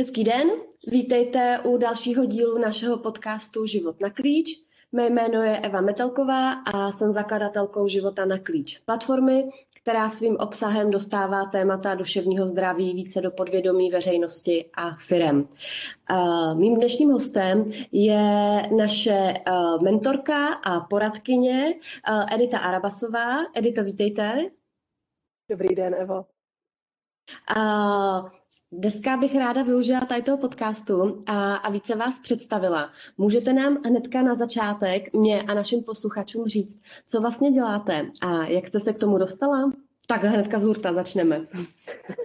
Hezký den, vítejte u dalšího dílu našeho podcastu Život na klíč. Mé jméno je Eva Metelková a jsem zakladatelkou Života na klíč platformy, která svým obsahem dostává témata duševního zdraví více do podvědomí veřejnosti a firem. Mým dnešním hostem je naše mentorka a poradkyně Edita Arabasová. Edito, vítejte. Dobrý den, Evo. Dneska bych ráda využila tady toho podcastu a, a více vás představila. Můžete nám hnedka na začátek mě a našim posluchačům říct, co vlastně děláte a jak jste se k tomu dostala? Tak hnedka z hurta začneme.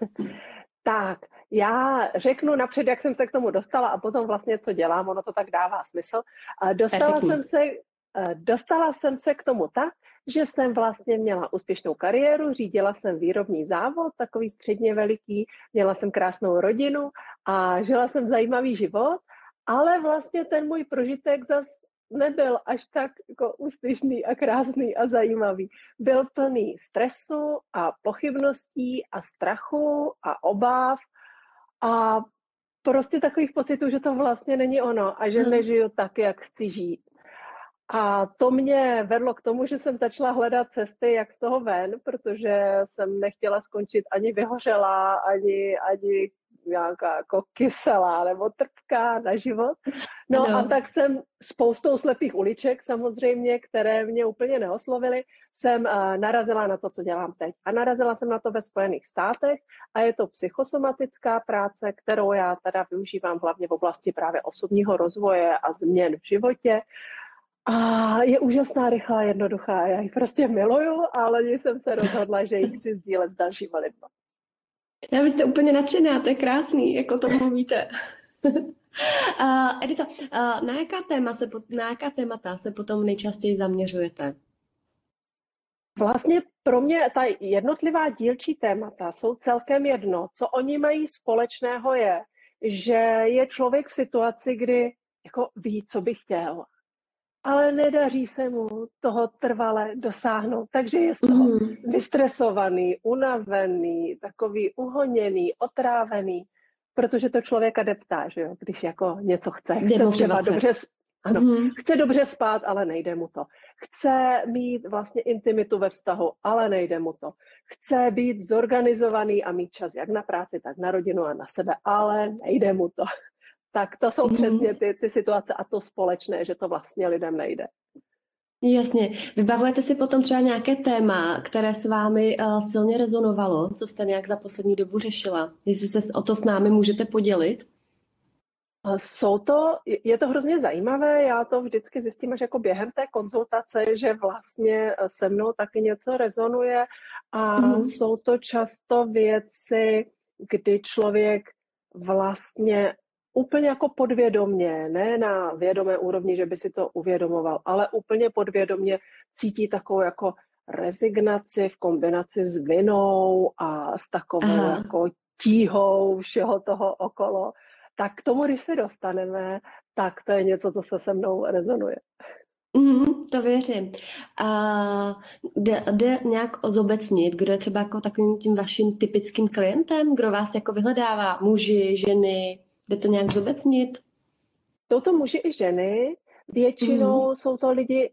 tak, já řeknu napřed, jak jsem se k tomu dostala a potom vlastně, co dělám, ono to tak dává smysl. Dostala jsem se, dostala jsem se k tomu tak, že jsem vlastně měla úspěšnou kariéru, řídila jsem výrobní závod, takový středně veliký, měla jsem krásnou rodinu a žila jsem zajímavý život, ale vlastně ten můj prožitek zas nebyl až tak jako úspěšný a krásný a zajímavý. Byl plný stresu a pochybností a strachu a obav a prostě takových pocitů, že to vlastně není ono a že hmm. nežiju tak, jak chci žít. A to mě vedlo k tomu, že jsem začala hledat cesty, jak z toho ven, protože jsem nechtěla skončit ani vyhořelá, ani, ani nějaká jako kyselá nebo trpká na život. No ano. a tak jsem spoustou slepých uliček samozřejmě, které mě úplně neoslovily, jsem uh, narazila na to, co dělám teď. A narazila jsem na to ve Spojených státech a je to psychosomatická práce, kterou já teda využívám hlavně v oblasti právě osobního rozvoje a změn v životě. A je úžasná, rychlá, jednoduchá. Já ji prostě miluju, ale jsem se rozhodla, že ji chci sdílet s dalšími lidmi. Já vy jste úplně nadšená, to je krásný, jako to mluvíte. uh, Edito, uh, na, jaká téma se, na jaká témata se potom nejčastěji zaměřujete? Vlastně pro mě ta jednotlivá dílčí témata jsou celkem jedno. Co oni mají společného je, že je člověk v situaci, kdy jako ví, co by chtěl, ale nedaří se mu toho trvale dosáhnout. Takže je z toho mm. vystresovaný, unavený, takový uhoněný, otrávený, protože to člověka deptá, že jo, když jako něco chce. Chce třeba dobře, ano, mm. chce dobře spát, ale nejde mu to. Chce mít vlastně intimitu ve vztahu, ale nejde mu to. Chce být zorganizovaný a mít čas jak na práci, tak na rodinu a na sebe, ale nejde mu to. Tak to jsou mm-hmm. přesně ty, ty situace a to společné, že to vlastně lidem nejde. Jasně. Vybavujete si potom třeba nějaké téma, které s vámi uh, silně rezonovalo, co jste nějak za poslední dobu řešila? Jestli se o to s námi můžete podělit? Jsou to, je to hrozně zajímavé, já to vždycky zjistím až jako během té konzultace, že vlastně eh, se mnou taky něco rezonuje a mm. jsou to často věci, kdy člověk vlastně úplně jako podvědomně, ne na vědomé úrovni, že by si to uvědomoval, ale úplně podvědomně cítí takovou jako rezignaci v kombinaci s vinou a s takovou Aha. jako tíhou všeho toho okolo. Tak k tomu, když se dostaneme, tak to je něco, co se se mnou rezonuje. Mm, to věřím. A jde, jde nějak ozobecnit, kdo je třeba jako takovým tím vaším typickým klientem, kdo vás jako vyhledává? Muži, ženy, Jde to nějak zobecnit? Jsou to muži i ženy. Většinou mm. jsou to lidi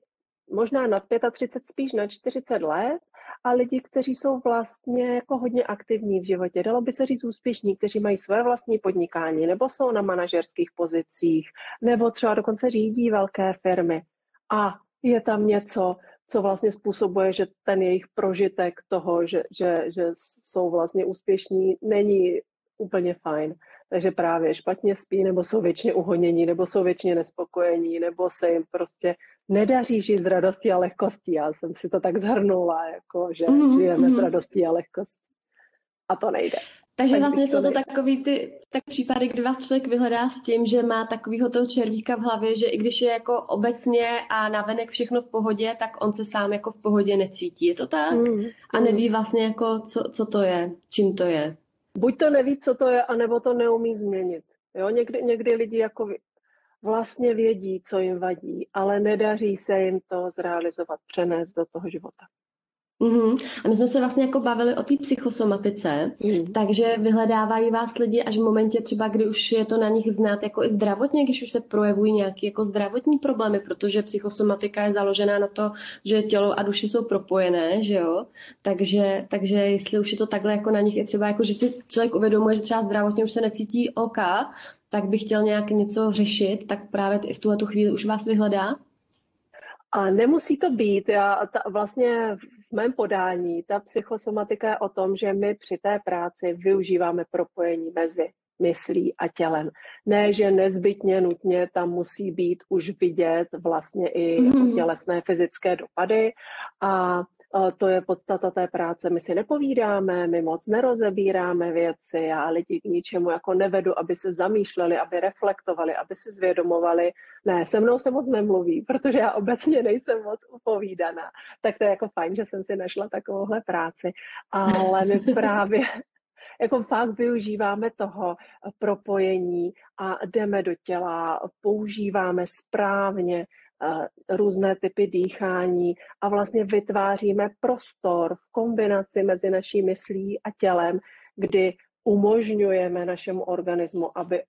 možná nad 35, spíš na 40 let a lidi, kteří jsou vlastně jako hodně aktivní v životě. Dalo by se říct úspěšní, kteří mají své vlastní podnikání, nebo jsou na manažerských pozicích, nebo třeba dokonce řídí velké firmy. A je tam něco, co vlastně způsobuje, že ten jejich prožitek toho, že, že, že jsou vlastně úspěšní, není úplně fajn. Takže právě špatně spí, nebo jsou většině uhonění, nebo jsou většině nespokojení, nebo se jim prostě nedaří žít z radosti a lehkosti. Já jsem si to tak zhrnula, jako, že mm-hmm. žijeme z mhm. radosti a lehkosti. A to nejde. Takže tak vlastně jsou to nejde. takový ty tak případy, kdy vás člověk vyhledá s tím, že má takovýho toho červíka v hlavě, že i když je jako obecně a navenek všechno v pohodě, tak on se sám jako v pohodě necítí. Je to tak? Mm, a neví vlastně jako, co, co to je, čím to je buď to neví, co to je, anebo to neumí změnit. Jo? Někdy, někdy lidi jako vlastně vědí, co jim vadí, ale nedaří se jim to zrealizovat, přenést do toho života. Mm-hmm. A my jsme se vlastně jako bavili o té psychosomatice, mm. takže vyhledávají vás lidi až v momentě třeba, kdy už je to na nich znát jako i zdravotně, když už se projevují nějaké jako zdravotní problémy, protože psychosomatika je založená na to, že tělo a duše jsou propojené, že jo? Takže, takže jestli už je to takhle jako na nich, je třeba jako, že si člověk uvědomuje, že třeba zdravotně už se necítí OK, tak by chtěl nějak něco řešit, tak právě v tuhle chvíli už vás vyhledá? A nemusí to být. Já ta, vlastně v mém podání ta psychosomatika je o tom, že my při té práci využíváme propojení mezi myslí a tělem. Ne, že nezbytně nutně tam musí být už vidět vlastně i mm-hmm. tělesné fyzické dopady a to je podstata té práce. My si nepovídáme, my moc nerozebíráme věci, já lidi k ničemu jako nevedu, aby se zamýšleli, aby reflektovali, aby si zvědomovali. Ne, se mnou se moc nemluví, protože já obecně nejsem moc upovídaná. Tak to je jako fajn, že jsem si našla takovouhle práci. Ale my právě jako fakt využíváme toho propojení a jdeme do těla, používáme správně různé typy dýchání a vlastně vytváříme prostor v kombinaci mezi naší myslí a tělem, kdy umožňujeme našemu organismu, aby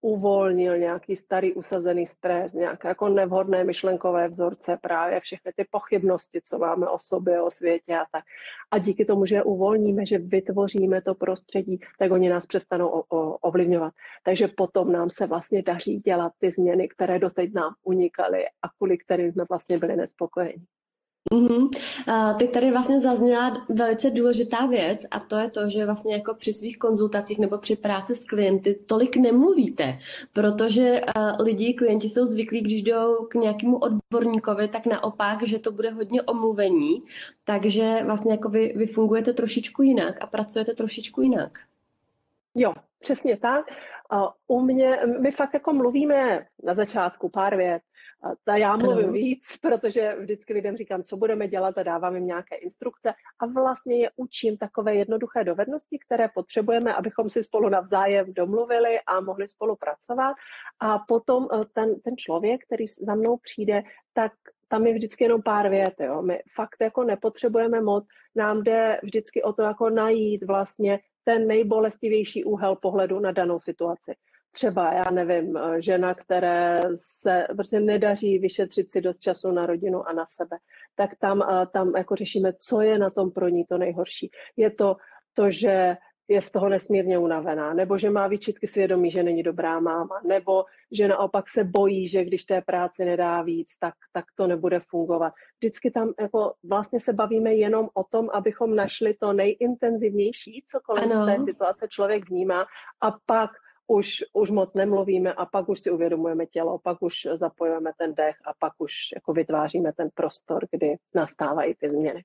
uvolnil nějaký starý usazený stres, nějaké jako nevhodné myšlenkové vzorce, právě všechny ty pochybnosti, co máme o sobě, o světě a tak. A díky tomu, že uvolníme, že vytvoříme to prostředí, tak oni nás přestanou o, o, ovlivňovat. Takže potom nám se vlastně daří dělat ty změny, které doteď nám unikaly a kvůli kterým jsme vlastně byli nespokojeni. Mm-hmm. Teď tady vlastně zazněla velice důležitá věc a to je to, že vlastně jako při svých konzultacích nebo při práci s klienty tolik nemluvíte, protože lidi, klienti jsou zvyklí, když jdou k nějakému odborníkovi, tak naopak, že to bude hodně omluvení, takže vlastně jako vy, vy fungujete trošičku jinak a pracujete trošičku jinak. Jo, přesně tak. U mě, my fakt jako mluvíme na začátku pár vět, ta já mluvím víc, protože vždycky lidem říkám, co budeme dělat a dávám jim nějaké instrukce a vlastně je učím takové jednoduché dovednosti, které potřebujeme, abychom si spolu navzájem domluvili a mohli spolupracovat. A potom eh, ten, ten člověk, který za mnou přijde, tak tam je vždycky jenom pár vět, jo. My fakt jako nepotřebujeme moc, nám jde vždycky o to jako najít vlastně ten nejbolestivější úhel pohledu na danou situaci třeba, já nevím, eh, žena, které se prostě nedaří vyšetřit si dost času na rodinu a na sebe, tak tam, eh, tam jako řešíme, co je na tom pro ní to nejhorší. Je to to, že je z toho nesmírně unavená, nebo že má výčitky svědomí, že není dobrá máma, nebo že naopak se bojí, že když té práci nedá víc, tak, tak to nebude fungovat. Vždycky tam jako vlastně se bavíme jenom o tom, abychom našli to nejintenzivnější, co kolem ano. té situace člověk vnímá a pak už, už moc nemluvíme a pak už si uvědomujeme tělo, pak už zapojujeme ten dech a pak už jako vytváříme ten prostor, kdy nastávají ty změny.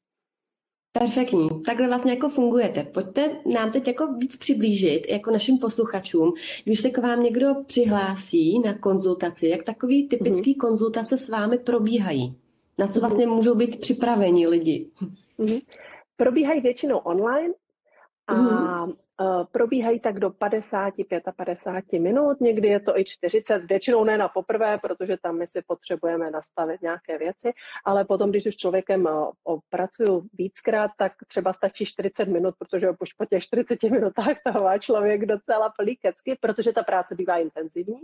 Perfektní. Takhle vlastně jako fungujete. Pojďte nám teď jako víc přiblížit jako našim posluchačům, když se k vám někdo přihlásí na konzultaci, jak takový typický mm-hmm. konzultace s vámi probíhají. Na co mhm. vlastně můžou být připraveni lidi? Mm-hmm. Probíhají většinou online a mm-hmm. Eh, probíhají tak do 50, 55 minut, někdy je to i 40, většinou ne na poprvé, protože tam my si potřebujeme nastavit nějaké věci, ale potom, když už člověkem eh, pracuju víckrát, tak třeba stačí 40 minut, protože už po těch 40 minutách to má člověk docela plný kecky, protože ta práce bývá intenzivní.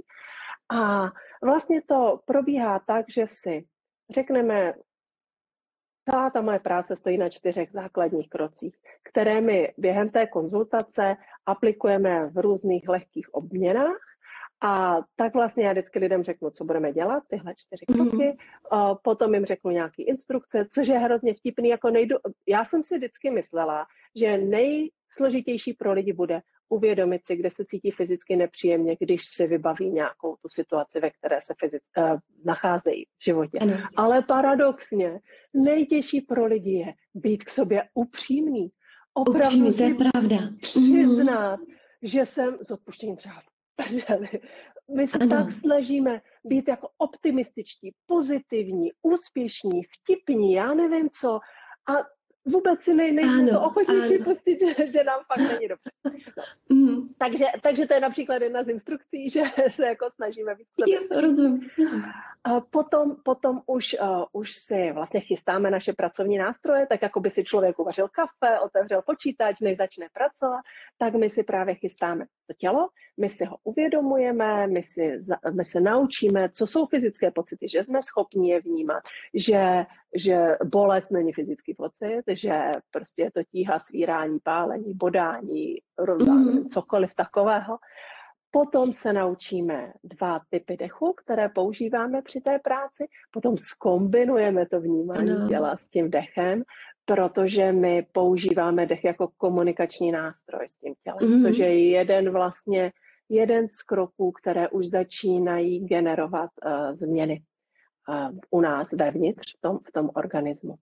A vlastně to probíhá tak, že si řekneme, Celá ta moje práce stojí na čtyřech základních krocích, které my během té konzultace aplikujeme v různých lehkých obměnách. A tak vlastně já vždycky lidem řeknu, co budeme dělat, tyhle čtyři mhm. kroky, mm-hmm. potom jim řeknu nějaký instrukce, což je hrozně vtipný, jako nejdu... Já jsem si vždycky myslela, že nejsložitější pro lidi bude uvědomit si, kde se cítí fyzicky nepříjemně, když si vybaví nějakou tu situaci, ve které se fyzic, uh, nacházejí v životě. Ano. Ale paradoxně, nejtěžší pro lidi je být k sobě upřímný. Opravdu Upřímný, to je pravda. Přiznat, mm. že jsem z odpuštění třeba my se ano. tak snažíme být jako optimističtí, pozitivní, úspěšní, vtipní, já nevím co. A vůbec si nej, nejsme to ochotní připustit, že, že nám fakt není dobře. No. Mm. Takže, takže to je například jedna z instrukcí, že se jako snažíme být sebe. rozumím. A potom, potom už, uh, už si vlastně chystáme naše pracovní nástroje, tak jako by si člověk uvařil kafe, otevřel počítač, než začne pracovat, tak my si právě chystáme to tělo, my si ho uvědomujeme, my, si, my se naučíme, co jsou fyzické pocity, že jsme schopni je vnímat, že, že bolest není fyzický pocit, že prostě je to tíha, svírání, pálení, bodání, mm. cokoliv takového. Potom se naučíme dva typy dechu, které používáme při té práci. Potom skombinujeme to vnímání ano. těla s tím dechem, protože my používáme dech jako komunikační nástroj s tím tělem, mm-hmm. což je jeden vlastně jeden z kroků, které už začínají generovat uh, změny u nás vevnitř v tom, v tom organismu.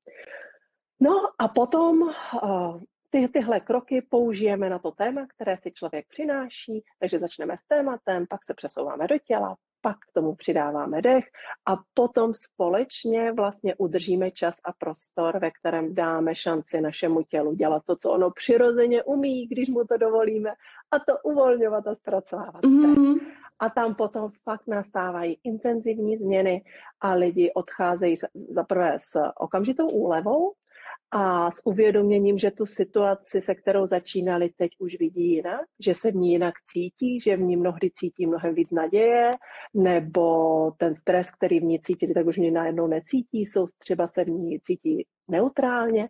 No a potom uh, ty, tyhle kroky použijeme na to téma, které si člověk přináší, takže začneme s tématem, pak se přesouváme do těla, pak k tomu přidáváme dech a potom společně vlastně udržíme čas a prostor, ve kterém dáme šanci našemu tělu dělat to, co ono přirozeně umí, když mu to dovolíme, a to uvolňovat a zpracovávat. Mm-hmm. A tam potom fakt nastávají intenzivní změny a lidi odcházejí zaprvé s okamžitou úlevou, a s uvědoměním, že tu situaci, se kterou začínali, teď už vidí jinak, že se v ní jinak cítí, že v ní mnohdy cítí mnohem víc naděje, nebo ten stres, který v ní cítili, tak už v ní najednou necítí, jsou třeba se v ní cítí neutrálně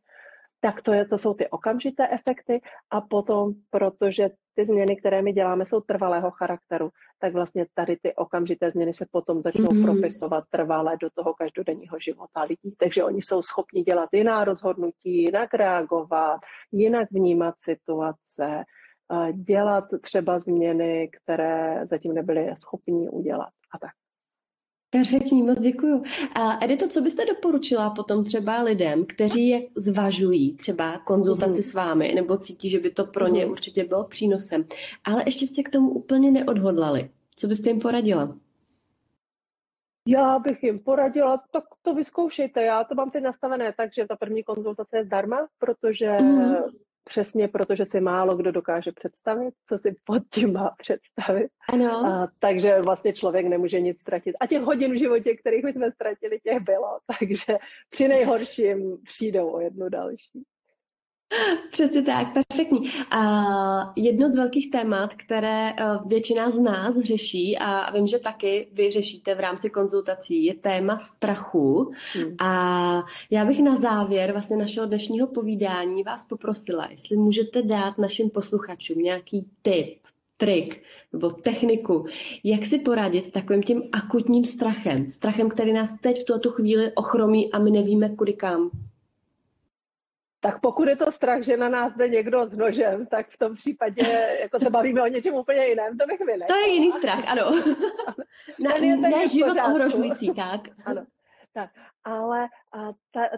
tak to, je, to jsou ty okamžité efekty a potom, protože ty změny, které my děláme, jsou trvalého charakteru, tak vlastně tady ty okamžité změny se potom začnou mm-hmm. propisovat trvalé do toho každodenního života lidí. Takže oni jsou schopni dělat jiná rozhodnutí, jinak reagovat, jinak vnímat situace, dělat třeba změny, které zatím nebyli schopni udělat a tak. Perfektní, moc děkuju. A Edito, co byste doporučila potom třeba lidem, kteří je zvažují třeba konzultaci mm. s vámi, nebo cítí, že by to pro ně mm. určitě bylo přínosem, ale ještě jste k tomu úplně neodhodlali. Co byste jim poradila? Já bych jim poradila, tak to vyzkoušejte. Já to mám teď nastavené tak, že ta první konzultace je zdarma, protože mm. Přesně protože si málo kdo dokáže představit, co si pod tím má představit. Ano. A, takže vlastně člověk nemůže nic ztratit. A těch hodin v životě, kterých už jsme ztratili, těch bylo. Takže při nejhorším přijdou o jednu další. Přesně tak, perfektní. A jedno z velkých témat, které eh, většina z nás řeší, a vím, že taky vy řešíte v rámci konzultací, je téma strachu. Hmm. A já bych na závěr vlastně našeho dnešního povídání vás poprosila, jestli můžete dát našim posluchačům nějaký tip, trik nebo techniku, jak si poradit s takovým tím akutním strachem, strachem, který nás teď v tuto chvíli ochromí a my nevíme kudy kam tak pokud je to strach, že na nás jde někdo s nožem, tak v tom případě jako se bavíme o něčem úplně jiném, to bych vynechala. To je jiný strach, ano. na, ne život ohrožující, tak. Ano, tak. Ale a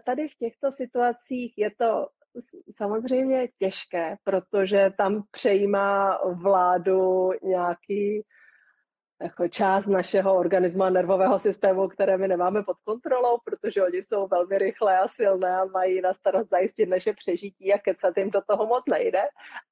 tady v těchto situacích je to samozřejmě těžké, protože tam přejímá vládu nějaký jako část našeho organismu a nervového systému, které my nemáme pod kontrolou, protože oni jsou velmi rychlé a silné a mají na starost zajistit naše přežití a kecat jim do toho moc nejde.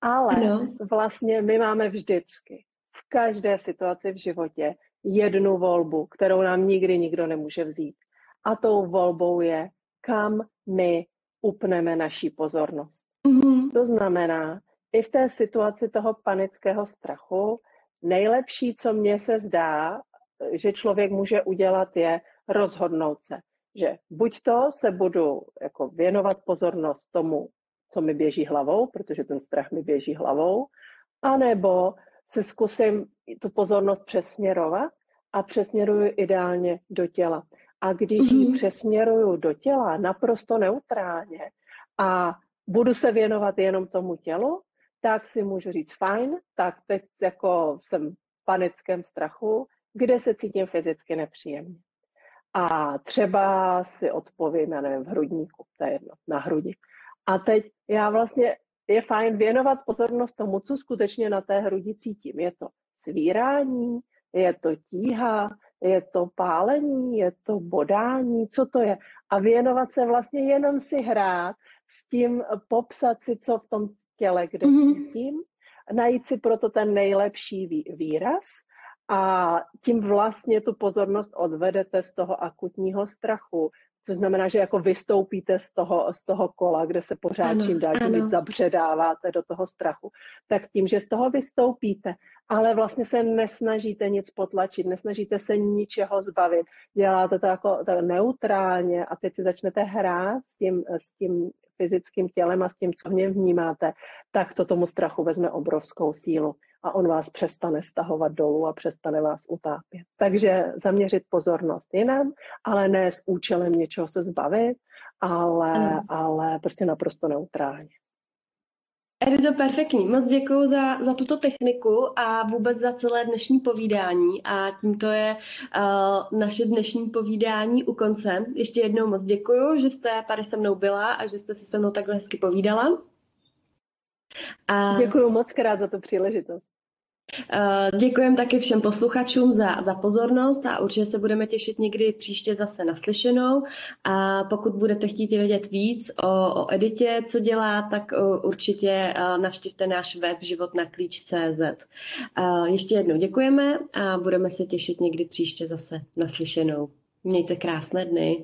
Ale no. vlastně my máme vždycky v každé situaci v životě jednu volbu, kterou nám nikdy nikdo nemůže vzít. A tou volbou je, kam my upneme naší pozornost. Mm-hmm. To znamená, i v té situaci toho panického strachu, nejlepší, co mně se zdá, že člověk může udělat, je rozhodnout se, že buď to se budu jako věnovat pozornost tomu, co mi běží hlavou, protože ten strach mi běží hlavou, anebo se zkusím tu pozornost přesměrovat a přesměruju ideálně do těla. A když mm-hmm. ji mhm. přesměruju do těla naprosto neutrálně a budu se věnovat jenom tomu tělu, tak si můžu říct fajn, tak teď jako jsem v panickém strachu, kde se cítím fyzicky nepříjemně. A třeba si odpovím, já nevím, v hrudníku, to je jedno, na hrudi. A teď já vlastně, je fajn věnovat pozornost tomu, co skutečně na té hrudi cítím. Je to svírání, je to tíha, je to pálení, je to bodání, co to je. A věnovat se vlastně jenom si hrát s tím popsat si, co v tom těle, kde mm-hmm. cítím, najít si proto ten nejlepší výraz a tím vlastně tu pozornost odvedete z toho akutního strachu, což znamená, že jako vystoupíte z toho, z toho kola, kde se pořád ano, čím dál tím zabředáváte do toho strachu, tak tím, že z toho vystoupíte, ale vlastně se nesnažíte nic potlačit, nesnažíte se ničeho zbavit, děláte to jako tak neutrálně a teď si začnete hrát s tím, s tím fyzickým tělem a s tím, co v něm vnímáte, tak to tomu strachu vezme obrovskou sílu a on vás přestane stahovat dolů a přestane vás utápět. Takže zaměřit pozornost jinam, ale ne s účelem něčeho se zbavit, ale, ale prostě naprosto neutrálně. To perfektní. Moc děkuji za, za tuto techniku a vůbec za celé dnešní povídání. A tímto je uh, naše dnešní povídání u konce. Ještě jednou moc děkuji, že jste tady se mnou byla a že jste si se mnou takhle hezky povídala. A... Děkuji moc krát za tu příležitost. Uh, Děkujeme taky všem posluchačům za, za pozornost a určitě se budeme těšit někdy příště zase naslyšenou. A pokud budete chtít vědět víc o, o Editě, co dělá, tak uh, určitě uh, navštivte náš web životnaklíč.cz. Ještě jednou děkujeme a budeme se těšit někdy příště zase naslyšenou. Mějte krásné dny.